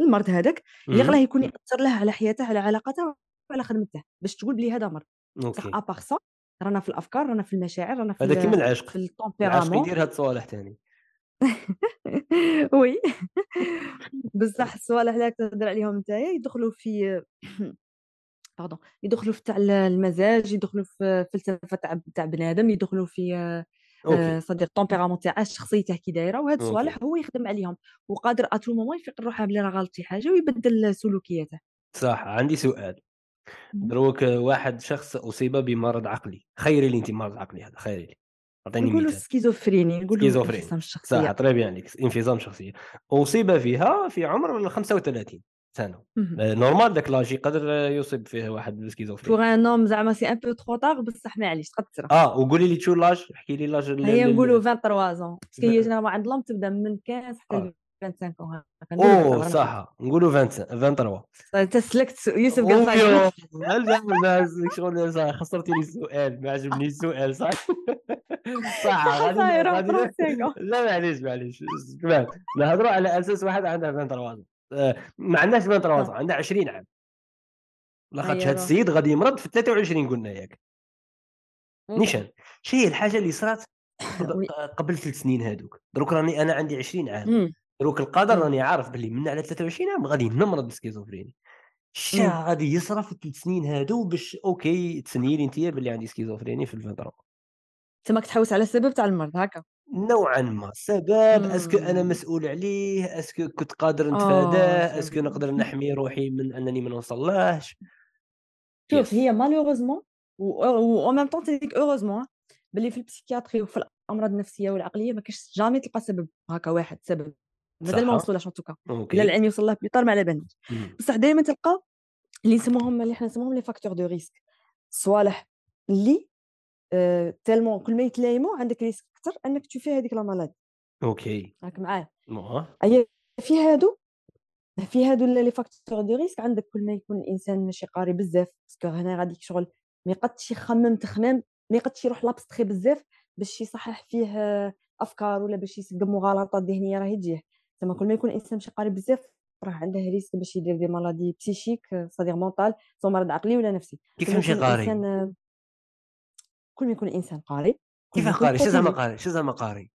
المرض هذاك اللي. غلاه يكون يأثر له على حياته على علاقاته وعلى خدمته. باش تقول بلي هذا مرض. OK. à part ça رانا في الأفكار رانا في المشاعر رانا في هذا كيما ال- العشق. في العشق ال tempérament يدير هاد الصوالح ثاني oui. بصح الصوالح اللي تهضر عليهم نتايا يدخلوا في pardon يدخلوا في تاع المزاج يدخلوا في فلسفة تاع تاع بنادم يدخلوا في c'est-à-dire ال tempérament تاعه شخصيته كي دايرة. وهاد الصوالح هو يخدم عليهم. وقادر à tout moment يفيق روحه بلي راه غلط شي حاجة ويبدل سلوكياته. صح عندي سؤال. دروك واحد شخص أصيب بمرض عقلي. خيري لي انت مرض عقلي هذا خيري لي أعطيني نقولوا schizophrénie نقولوا سكيزوفرينيا. انفصام صح الشخصيه très bien ليك انفصام شخصية. أصيب فيها في عمر ال 35 سنة. آه، normal داك l'âge يقدر آه، يصيب فيه واحد pour بالسكيزوفرينيا un homme زعما c'est un peu trop tard بصح معليش تقد تصرا آه وقولي لي شو l'âge؟ احكي لي l'âge هي نقولوا ال- 23 ans parce que هي généralement عند les hommes تبدأ من 15 حتى آه. 25 هكا نقولوا أوه 23 صح. نقولوا 25 23 انت سلكت يوسف قال الناس؟ شغل صح خسرتي لي السؤال. ما عجبني السؤال صح؟ صح غادي صايرة غادي 35 لا معليش معليش. نهضروا على أساس واحد عنده 23 آه، ما عندهاش 23 عنده 20 عام. لاخاطش أيوة. هذا السيد غادي يمرض في 23 قلنا ياك. نيشان شي هي الحاجة اللي صرات. قبل ثلاث سنين هذوك دروك راني أنا عندي 20 عام. مم. دروك القدر. راني عارف باللي من على 23 عام غادي نمرض بال schizophrénie شا. غادي يصرى في الثلاث سنين هادو باش OK تسني لي انت باللي عندي schizophrénie في الفترة تماك تحوس على السبب تاع المرض هكا نوعا ما سبب est-ce que أنا. مسؤول عليه est-ce que كنت قادر آه، نتفاداه est-ce que فهمت. نقدر نحمي روحي من أنني ما نوصلهاش شوف. هي malheureusement و même temps تديك heureusement باللي في ال psychiatrie وفي الأمراض النفسية والعقلية ما كاش jamais تلقى سبب هكا واحد سبب مازال ما صح. وصلولاش en tout cas إلا العلم يوصل له بيطار ما على بالناش. بصح دائما تلقى اللي نسموهم اللي حنا نسموهم les facteurs de risque صوالح اللي آه tellement كل ما يتلايموا عندك risque أكثر إنك تشوفي هذيك la OK. راك معايا. mais في هادو في هادو les facteurs de risque عندك كل ما يكون الإنسان ماشي قاري بزاف parce que هنا غادي شغل ما يقدش يخمم تخمام ما يقدش يروح ل l'abstrait بزاف باش يصحح فيه آه، أفكار ولا باش يسقم مغالطات ذهنية راهي تجيه زعما كل ما يكون الإنسان ماشي قاري بزاف راه عنده risque باش يدير des maladies psychiques c'est-à-dire mentales سواء مرض عقلي ولا نفسي. كيف كل ما نمشي يكون قاري؟ آه، كل ما يكون الإنسان قاري كيف قاري؟ شو زعما. قاري؟ شو زعما قاري؟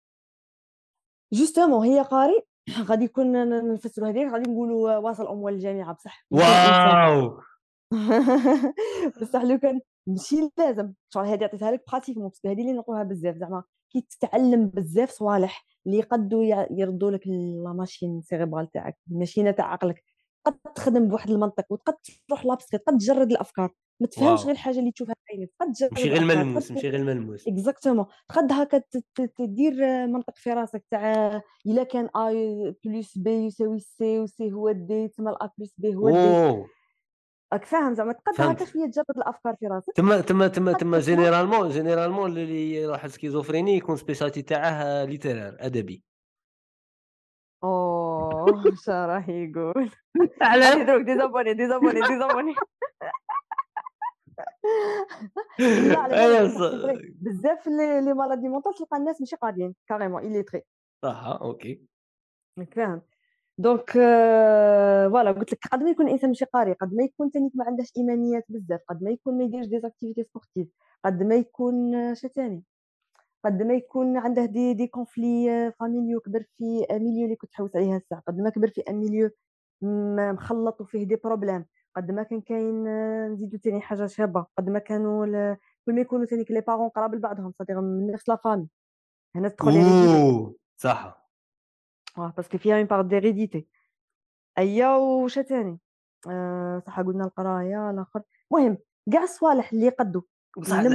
justement هي قاري غادي يكون نفسروا هذيك غادي نقولوا واصل اموال الجامعة بصح. واو! بصح لو كان ماشي لازم. شغل هذه عطيتها لك pratiquement parce que هذه اللي نقولها بزاف زعما. كي تتعلم بزاف صوالح اللي يقدوا يردوا لك la machine cérébrale تاعك الماشينه تاع عقلك. قد تخدم بواحد المنطق وتقد تروح لابسكي قد تجرد الأفكار. ما تفهمش غير الحاجة اللي تشوفها بعينك تقد تجرب ماشي غير ملموس ماشي غير ملموس. exactement تقد هكا تدير منطق في راسك تاع إلا كان A plus B يساوي C و C هو D تما ال A plus B هو D راك فاهم زعما تقد هكا شوية تجرد الأفكار في راسك. تما تما تما تما généralement généralement اللي يروح schizophrénie يكون spécialité تاعه littéraire أدبي. أوه شا راه يقول؟ هادي دروك désabonnez désabonnez désabonnez. على بزاف les maladies mentales تلقى الناس ماشي قادين carrément illettrés. صح OK. فاهم. donc voilà قلت لك قد ما يكون الإنسان ماشي قاري قد ما يكون تاني ما عندهش إيمانيات بزاف قد ما يكون ما يديرش des activités sportives قد ما يكون آه، شا تاني. قد ما يكون عنده des des conflits familiaux كبر في milieu اللي كنت تحوس عليها الساعة قد ما كبر في milieu مخلط وفيه des problèmes قد ما كان كاين آه، نزيدو تاني حاجة شابة قد ما كانوا كل ما يكونوا تاني les parents قراب لبعضهم c'est-à-dire من نفس la famille هنا تدخل أوه صح. آه parce que فيها une part d'hérédité. ايا وش تاني آه صح قلنا القرايه الآخر المهم كاع الصوالح اللي يقدوا بصح لحد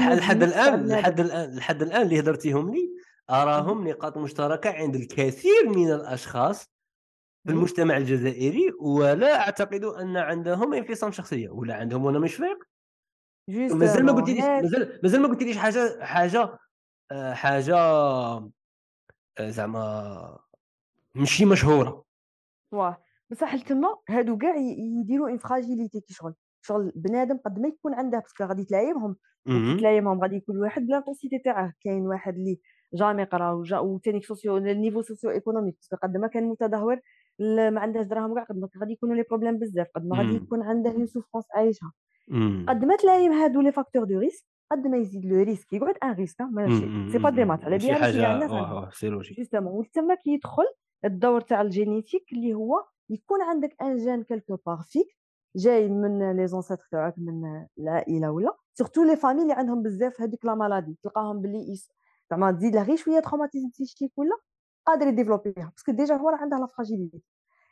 الآن. لحد الآن لحد الآن اللي هدرتيهم لي أراهم نقاط مشتركة عند الكثير من الأشخاص في. المجتمع الجزائري ولا أعتقد أن عندهم انفصام شخصية ولا عندهم وأنا مش فايق مازال ما قلتليش مازال مازال ما قلتليش حاجة حاجة آه، حاجة آه، زعما ماشي مشهورة واه بصح لتما هادو كاع يديروا une fragilité كي شغل شغل بنادم قد ما يكون عنده parce que غادي تلايمهم وكي مهم. تلايمهم غادي يكون واحد ب l'intensité تاعه كاين واحد اللي jamais قرا وجا وثاني socio ال niveau socio-économique parce que قد ما كان متدهور ما عندهاش دراهم كاع قد ما غادي يكونوا les problèmes بزاف قد ما غادي. يكون عنده une souffrance عايشها. قد ما تلايم هادو les facteurs de risque قد ما يزيد le risque يقعد un risque ماشي. c'est pas des. maths على بها ماشي حاجة c'est logique justement وتما كيدخل الدور تاع ال génétique اللي هو يكون عندك un gène quelque part فيك جاي من les ancêtres تاعك من العائلة ولا surtout les familles اللي عندهم بزاف هذيك la maladie تلقاهم باللي زعما تزيد له غير شوية traumatisme psychique ولا قادر يديفلوبيها parce que déjà هو راه عنده la fragilité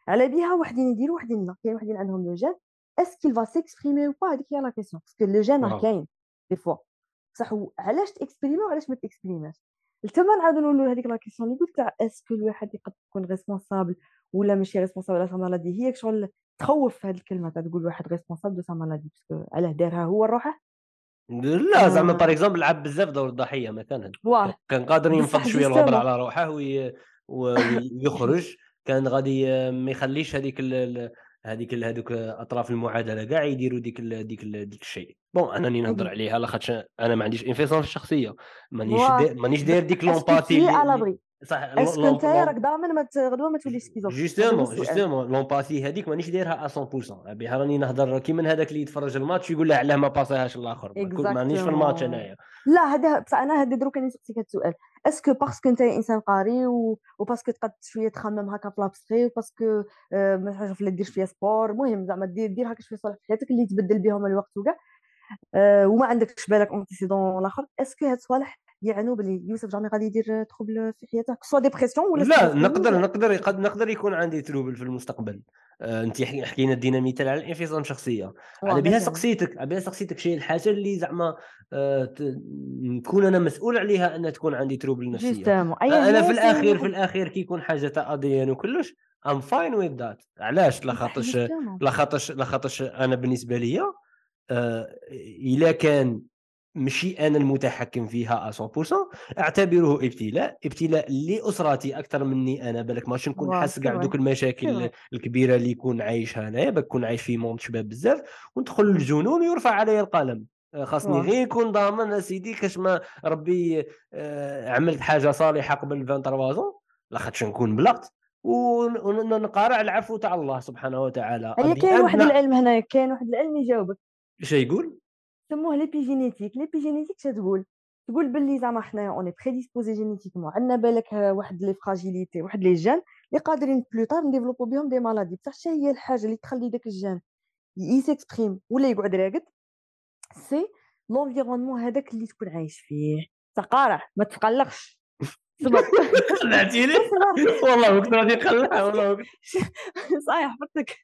على بها وحدين يديروا وحدين لا كاين وحدين عندهم le gène. est-ce qu'il va s'exprimer ou pas هذيك هي la question parce que le gène راه. كاين des fois بصح علاش تاكسبريمي وعلاش ما تاكسبريماش تما نعاودو نولوا هذيك la question اللي قلت تاع est-ce que الواحد يقد يكون responsable ولا ماشي responsable على sa maladie هي شغل تخوف هذه الكلمة تاع تقول واحد responsable de sa maladie parce que علاه دارها هو روحه لا زعما آه. par exemple لعب بزاف دور الضحية مثلا. كان قادر ينفض شوية justement. على روحه ويخرج. كان غادي ما يخليش هذيك هذيك هذوك أطراف المعادلة كاع يديروا ديك ال... ديك ال... ديك الشيء. bon أنني نهضر أكيد. عليها لاخاطش أنا ما عنديش انفصام في الشخصية. مانيش مانيش داير ديك l'empathie صح est-ce que لوم- راك ضامن ما غدوه ما توليش schizophrène justement justement l'empathie هذيك مانيش دايرها 100% بها راني نهضر كي من هذاك اللي يتفرج الماتش يقول له علاه ما باسيهاش الآخر. مانيش في الماتش. أنايا. لا هذا بصح أنا هذا دروك راني نسقسيك هذا السؤال. est-ce que parce que انت انسان قاري. و parce que تقد شوية تخمم هكا في l'esprit و parce que ما حاجة في دير شوية sport المهم زعما دير دير هكا شوية صوالح في حياتك اللي تبدل بهم الوقت وكاع وما عندكش بالك antécédents الآخر est-ce que هاد الصوالح يعنوا بلي يوسف jamais غادي يدير trouble في حياته soit dépression ولا لا نقدر نقدر قد نقدر يكون عندي trouble في المستقبل. آه انت حكينا دينا مثال على الانفصام الشخصيه على بها مثلاً. سقسيتك على بها سقسيتك شي الحاجة اللي زعما آه نكون أنا مسؤول عليها ان تكون عندي trouble نفسية. اي أنا في الاخير في الاخير كي يكون حاجة تاع ADN وكلش I'm fine with that علاش؟ لاخاطرش justement. لاخاطرش لاخاطرش أنا بالنسبة ليا آه إلا كان ماشي أنا المتحكم فيها 100% أعتبره ابتلاء ابتلاء لأسرتي أكثر مني أنا بالك ماشي نكون حاس كاع. دوك المشاكل. الكبيرة اللي يكون عايشها انايا بكون عايش في monde شباب بزاف وندخل. للجنون ويرفع علي القلم آه، خاصني. غير يكون ضامن أسيدي كاش ما ربي آه، عملت حاجة صالحة قبل 23 زون لاخاطش نكون بلغت ون- ونقارع العفو تاع الله سبحانه وتعالى هي كاين واحد العلم هنايا كاين واحد العلم يجاوبك إيش يقول؟ سموه l'épigénétique. l'épigénétique تقول؟ تقول باللي زعما حنايا on est prédisposés génétiquement عندنا بالك واحد les fragilités واحد les gènes اللي قادرين plus tard ن développer و بهم des maladies بصح شنو هي الحاجة اللي تخلي داك ال gène ي s'exprime ولا يقعد راقد c'est l'environnement هذاك اللي تكون عايش فيه. تقارع ما تقلقش. صبر. خلعتيني والله كنت غادي نخلعها والله صحيح حفظتك.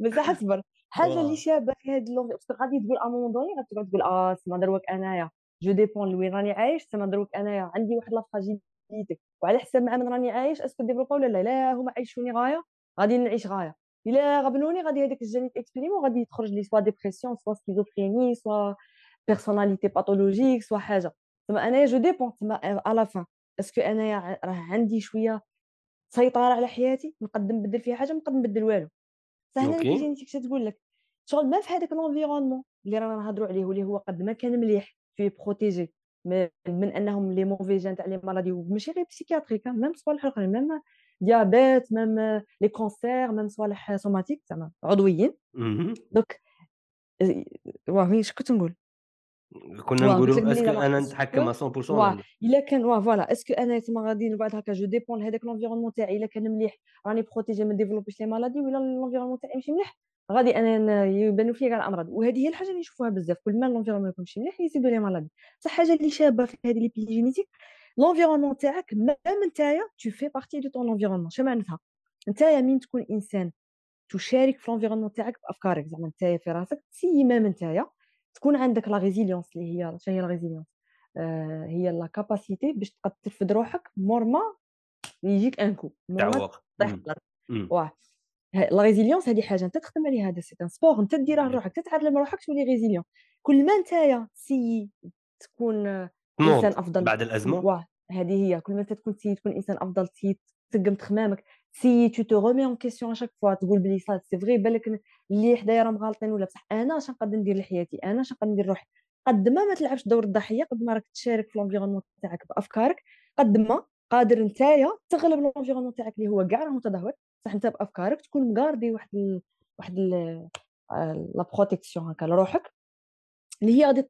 بصح اصبر حاجة اللي شابه في هذا اللونغ غادي تقول à un moment donné غادي تقول آه سما دروك أنايا. je dépends لوين راني عايش؟ سما دروك أنايا. عندي واحد la fragilité وعلى حسب مع من راني عايش est-ce que développer ولا لا؟ لا هما عايشوني غاية. غادي نعيش غاية. إلا غبنوني غادي هذاك ال gène exprimé غادي تخرج لي soit dépression soit schizophrénie soit personnalité pathologique soit حاجة. تما أنايا je dépends تما على فان est-ce que أنايا راه عندي شوية سيطرة على حياتي نقدر نبدل فيها حاجة نقدر نبدل والو. فهنا ال génétique تقول لك. شغل ما في هذاك l'environnement اللي رانا نهضروا عليه واللي هو قد ما كان مليح في protéger من أنهم les mauvais gènes تاع les maladies وماشي غير psychiatriques même صوالح أخرين même diabète même les cancers même صوالح somatiques زعما عضويين. دوك واه كنت نقول؟ كنا نقولوا est-ce que أنا نتحكم 100% واه إلا كان واه voilà. est-ce que أنا تما غادي نقعد هكا je dépends هذاك l'environnement تاعي إلا كان مليح راني protégé ما développé ش les maladies ولا l'environnement تاعي ماشي مليح. غادي أنا يبانوا فيا كاع الأمراض. وهذه هي الحاجة اللي نشوفوها بزاف. كل ما l'environnement يكون ماشي مليح يزيدوا les maladies. بصح حاجة اللي شابة في هذه l'épigénétique l'environnement تاعك même نتايا tu fais partie de ton l'environnement شنو معناتها؟ نتايا من تكون إنسان تشارك في l'environnement تاعك بافكارك زعما نتايا في راسك c'est même نتايا تكون عندك la résilience اللي هي شنو هي la résilience آه هي la capacité باش تقد ترفد روحك مور ما يجيك un coup تعوق. واه. la résilience هذه حاجة أنت تخدم عليها هذا c'est un sport أنت ديرها لروحك تتعلم روحك تولي résilient كل ما نتايا سي تكون إنسان أفضل. بعد الأزمة؟ واه. هذه هي. كل ما تكون سي تكون إنسان أفضل سي تقم تخمامك. si tu te remets en question à chaque fois تقول بلي ça c'est vrai بالك اللي حدايا راهم غالطين ولا بصح أنا اش نقدر ندير لحياتي؟ أنا اش نقدر ندير روحي قد ما ما تلعبش دور الضحية قد ما راك تشارك في l'environnement تاعك بأفكارك قد ما قادر نتايا تغلب l'environnement تاعك اللي هو كاع راه متدهور بصح أنت بأفكارك تكون م gardé واحد ال... واحد la protection هكا لروحك. اللي هي غادي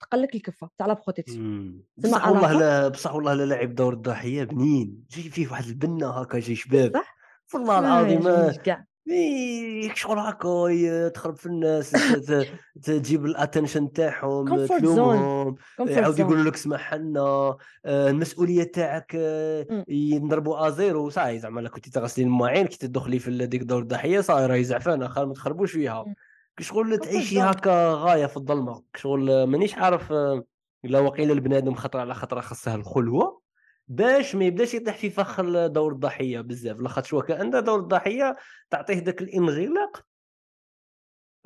تقلك الكفة تاع la protection بصح والله لا بصح والله لا لعب دور الضحية بنين جي فيه واحد البنه هكا جي شباب. صح؟ والله العظيم شغل هكا تخرب في الناس تجيب ال attention تاعهم تلومهم يعاود يقولوا لك اسمح لنا آه، المسؤولية تاعك آه، نضربوا à zéro ça y est زعما كنتي تغسلي المواعين كي تدخلي في ديك دور الضحية صاي راهي زعفانه خير ما تخربوش فيها. شغل تعيشي هكا غاية في الظلمة. شغل مانيش عارف آه، إلا وقيل البنادم خطرة على خطرة خصها الخلوة باش ما يبداش يطيح في فخ دور الضحية بزاف. لاخاطش وكان دور الضحية تعطيه ذاك الإنغلاق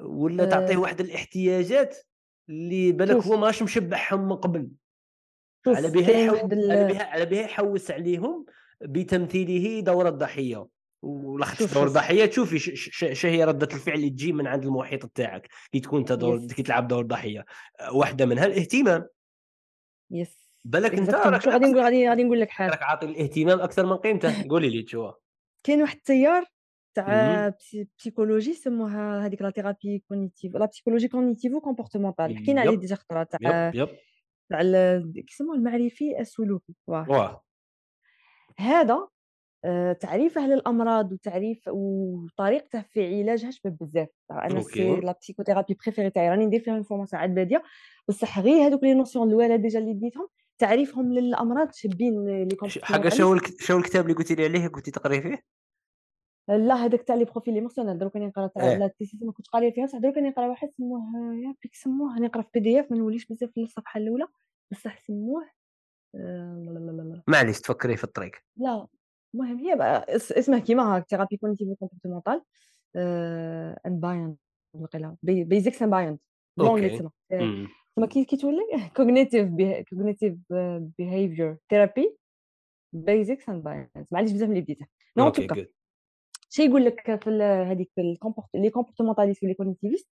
ولا تعطيه أه. واحد الاحتياجات اللي بالك هو ماش مشبعهم من قبل. على بها يحو... على بها على بها يحوس عليهم بتمثيله دور الضحية. ولخص دور الضحيه تشوفي ش هي ردة الفعل اللي تجي من عند المحيط تاعك كي تكون انت دور كي تلعب دور ضحية. واحدة منها الاهتمام. yes. بالك انت راك غادي نقول غادي غادي نقول لك حاجة. راك عاطي الاهتمام أكثر من قيمته. قولي لي تشوف كاين واحد التيار تاع psychologie سموها هذيك la thérapie cognitive la psychologie cognitivo-comportementale حكينا عليه déjà خطرة تاع تاع كيسموه المعرفي السلوكي واه هذا تعريفه للامراض وتعريف وطريقته في علاجها شباب بزاف. أنا c'est la psychothérapie préférée تاعي راني ندير فيها une formation عاد باديه بصح غير هذوك les notions الاولى déjà اللي ديتهم تعريفهم للأمراض شابين لي حاجة شنو شنو الكتاب اللي قلتي لي عليه؟ كنتي تقري فيه؟ لا هذاك تاع les profils émotionnels دروك راني نقرا تاع la TCC ما كنتش قارية فيها بصح دروك راني نقرا واحد سموه ياك سموه راني نقرا في PDF ما نوليش بزاف في الصفحة الأولى. بصح سموه آه، لا لا لا لا. معليش تفكري في الطريق. لا. المهم هي بقى اسمها كيما هاك ثيرابي كونتيفو كومبورتمونتال اند بايند وقيلا بيزكس اند بايند لونغلي تسمى تما كي كيتولي كوغنيتيف كوغنيتيف بيهيفير ثيرابي بيزكس اند بايند معليش بزاف اللي بديته نو توكا شي يقول لك في هذيك لي كومبورتمونتاليست ولي كوغنيتيفيست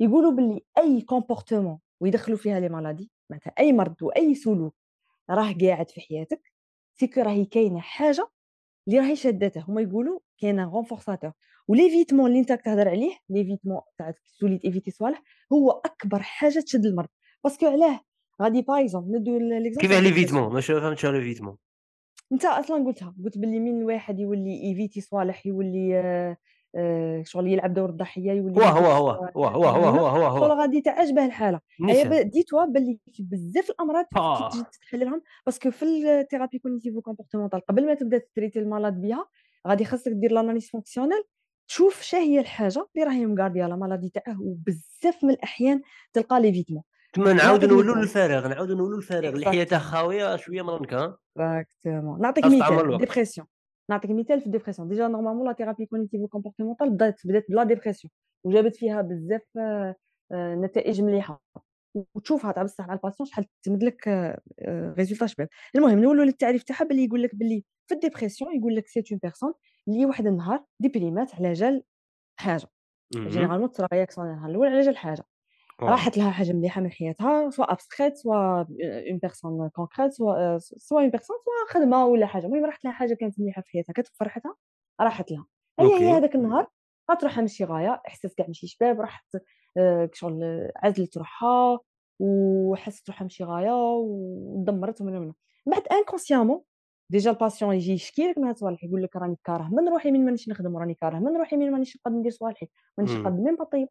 يقولوا باللي اي comportement ويدخلوا فيها les maladies معناتها اي مرض واي سلوك راه قاعد في حياتك c'est que راهي كاينة حاجة اللي راهي شادته هما يقولوا كاين renforçateur و l'évitement اللي انت كتهضر عليه l'évitement تاع تولي éviter صوالح هو أكبر حاجة تشد المرض. parce que علاه غادي بايزون نمدو l'exemple كيفاه l'évitement؟ ما فهمتش l'évitement. انت أصلا قلتها قلت باللي من الواحد يولي éviter صوالح يولي آه شغل يلعب دور الضحية يولي هو هو هو هو هو هو هو هو هو. شغل غادي تعجبه الحالة. هي ديتوا باللي بزاف الأمراض آه. تجي تحللهم parce que في ال thérapie cognitivo comportementale قبل ما تبدا traiter المرض بها غادي خاصك دير l'analyse fonctionnelle تشوف شا هي الحاجة اللي راهي مقاردية la maladie تاعه وبزاف من الأحيان تلقى l'évitement تما نعاود نولوا للفراغ نعاود نولوا للفراغ اللي حياته خاويه شوية مرنكه exactement نعطيك مثال dépression نعطيك مثال في ال dépression déjà normalement la thérapie cognitive comportementale بدات بدات ب la dépression وجابت فيها بزاف آه، آه، نتائج مليحة. وتشوفها تاع بصح مع ال patient شحال تمد لك résultats آه، شباب. المهم نولوا للتعريف تاعها باللي يقول لك باللي في ال dépression يقول لك c'est une personne اللي واحد النهار ديبريمات على جال حاجة. généralement تصرا réaction النهار الأول على جال حاجة. راحت لها حاجة مليحة من حياتها سواء abstraite سواء une personne concrète سواء سواء une personne سواء خدمة ولا حاجة. المهم راحت لها حاجة كانت مليحة في حياتها كانت فرحتها راحت لها. هي هي هذاك النهار قالت روحها ماشي غاية إحساس كاع ماشي شباب راحت شغل عزلت روحها وحست روحها ماشي غاية ودمرت ومن من بعد inconsciemment déjà ال patient يجي يشكي لك من هاد الصوالح يقول لك راني كاره من روحي من مانيش نخدم راني كاره من روحي من مانيش نقدر ندير صوالحي مانيش نقدر même pas طيب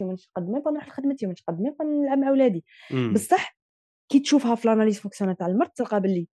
نقدر même pas نروح لخدمتي même pas نلعب مع ولادي. بصح كي تشوفها في ال analyse fonctionnelle تاع المرض تلقى باللي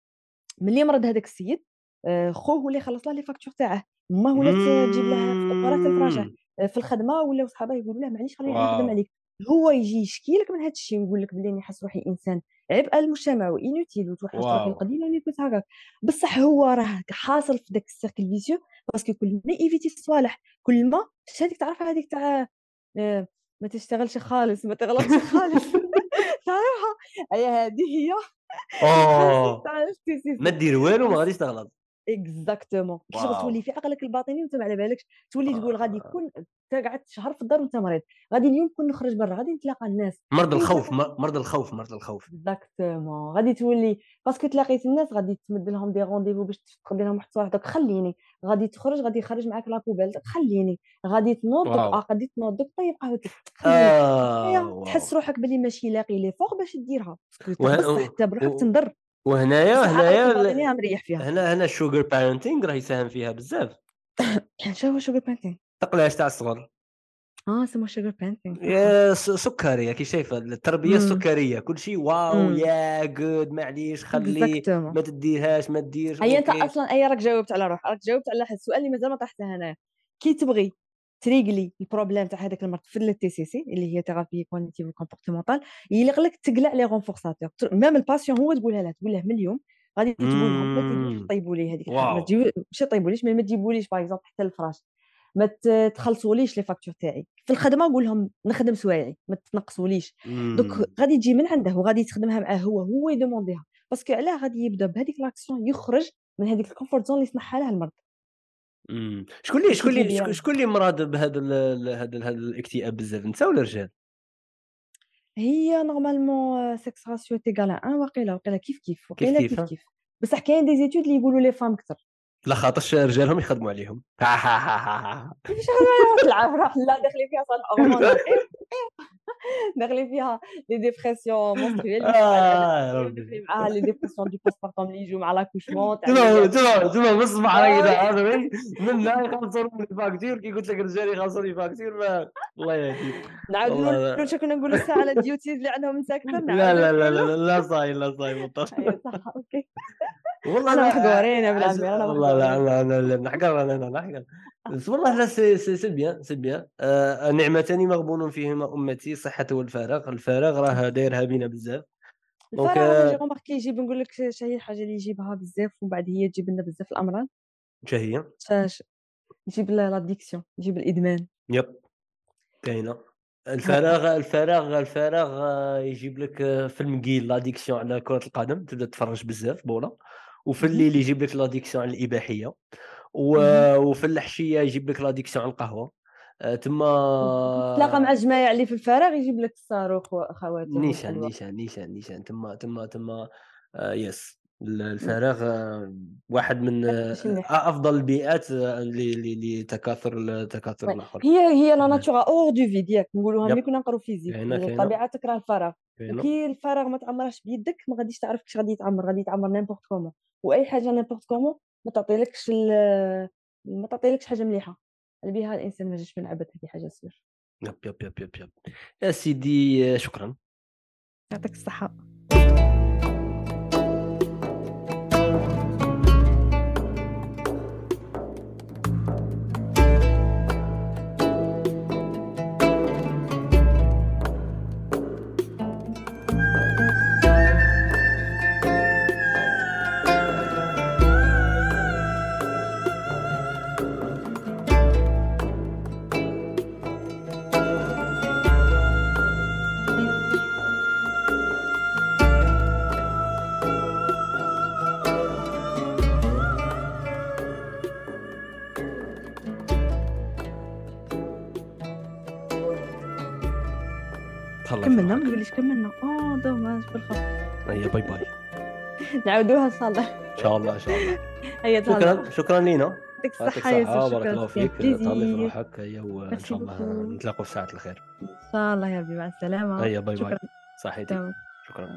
ملي مرض هذاك السيد آه، خوه هو اللي خلص له les factures تاعه. يماه ولات تجيب له فطوره لفراشه آه، في الخدمة ولاو صحابه يقولوا له معليش خليني نخدم عليك. هو يجي يشكي لك من هذا الشيء ويقول لك بلي نحس روحي إنسان عبء المجتمع و inutile وتوحش روحي القديمه ونيت هكاك. بصح هو راه حاصل في داك ال cercle vicieux parce que كل ما évite الصوالح كل ما هذيك تعرف هذيك تاع آه، ما تشتغلش خالص ما تغلطش خالص. تعرفها هي هذه هي. ما دير والو ما غاديش تغلط. exactement. شغل تولي في عقلك الباطني وانت ما على بالكش؟ تولي تقول غادي آه. يكون انت قعدت شهر في الدار وانت مريض غادي اليوم كون نخرج برا غادي نتلاقى الناس. مرض الخوف مرض الخوف مرض الخوف. exactement. غادي تولي parce que تلاقيت الناس غادي تمد لهم des rendez-vous باش تقضي لهم واحد دوك خليني. غادي تخرج غادي يخرج معاك la poubelle خليني. غادي تنوض دوك غادي تنوض دوك طيب قهوتك آه تحس روحك بلي ماشي لاقي les forces باش ديرها حتى بروحك تنضر. وهنايا هنايا مريح فيها. هنا هنا ال sugar parenting راه يساهم فيها بزاف. شنو هو ال sugar parenting تقلاش تاع الصغر. آه سمو sugar parenting سكريه كي شايفة. التربية السكرية. كل شيء واو يا جود معليش خلي ما تديرهاش ما تديرش هي أنت أصلا أي راك جاوبت على روحك. راك جاوبت على السؤال اللي مازال ما طرحته هنا كي تبغي. تريقلي ال problème تاع هذاك المرض في ال TCC اللي هي thérapie cognitive comportementale يليق لك تقلع les renforçateurs même ال patient هو تقولها له تقول له من اليوم غادي تقول لهم طيبوا لي هذيك ماشي طيبوا ما تجيبوليش par exemple حتى الفراش. ما تخلصوليش les factures تاعي. في الخدمة نقول لهم نخدم سوايعي ما تنقصوليش دوك غادي تجي من عنده وغادي تخدمها معاه هو هو يدومونديها. parce que علاه غادي يبدأ بهذيك l'action يخرج من هذيك ال comfort zone اللي صنعها له المرض. إمم. شكون اللي شكون اللي شكون اللي مراد بهذا هذا هذا الاكتئاب بزاف؟ نساء ولا رجال؟ هي normalement sex ratio égal à un واقيلا واقيلا كيف كيف واقيلا كيف كيف, كيف. بصح كاين des études اللي يقولوا les femmes كثر لا خاطرش رجالهم يخدموا عليهم. كيفاش تلعب راح لا داخلين فيها صالح. داخلين فيها لي ديبرسيون مونستريال معاها لي ديبرسيون دي بوست بارتوم اللي يجوا مع لاكوشمون تما تما تما بصبع على كذا عارفين من لا يخلصوا لي فاكتور كي قلت لك الرجال لي فاكتور الله يهديك نعاود كنا نقولوا الساعة على الديوتيز اللي عندهم مساكنه لا لا لا لا لا صاي لا صاي صح أوكي والله أنا محقورين يا أنا والله لا لا لا نحقر أنا نحقر والله لا سي سي سي بيان سي بيان آه نعمتان مغبون فيهما أمتي صحة والفراغ. الفراغ راه دايرها بينا بزاف. donc الفراغ remarqué يجيب نقول لك هي الحاجة اللي يجيبها بزاف ومن بعد هي تجيب لنا بزاف الأمراض. شنو هي. يجيب l'addiction يجيب الإدمان. yep كاينة. الفراغ الفراغ الفراغ يجيب لك في المقيل l'addiction على كرة القدم تبدأ تتفرج بزاف بولا. وفي الليل يجيب لك l'addiction على الإباحية. وفي العشية يجيب لك l'addiction على القهوة. آه، تما تلاقى مع الجماعه اللي في الفراغ يجيب لك الصاروخ واخواته نيشان نيشان نيشان نيشان. تما تما تما آه yes. الفراغ آه، واحد من أفضل البيئات لتكاثر تكاثر الآخر هي هي la nature a horreur du vide ياك نقولوها ملي كنا نقرو physique. الطبيعه تكره الفراغ. كي الفراغ ما تعمرش بيدك ما غاديش تعرف كيفاش غادي يتعمر. غادي يتعمر n'importe comment وأي حاجة n'importe comment ما تعطيلكش ما تعطيلكش حاجة مليحة بها الإنسان ما جاش من عبث هذه حاجة سير يب يب يب يب يب. يا سيدي شكرا. يعطيك الصحة. كملنا ما تقوليش كملنا آه dommage بالخف هيا باي باي. نعاودوها ان شاء الله إن شاء الله إن شاء الله. هيا شكرا شكرا لينا. يعطيك الصحة يا يوسف بارك الله شكرا. فيك. تهلا في روحك هيا وان شاء الله. نتلاقوا في ساعة الخير. ان شاء الله يا ربي مع السلامة. هيا باي باي. شكرا. صحيتي. شكرا.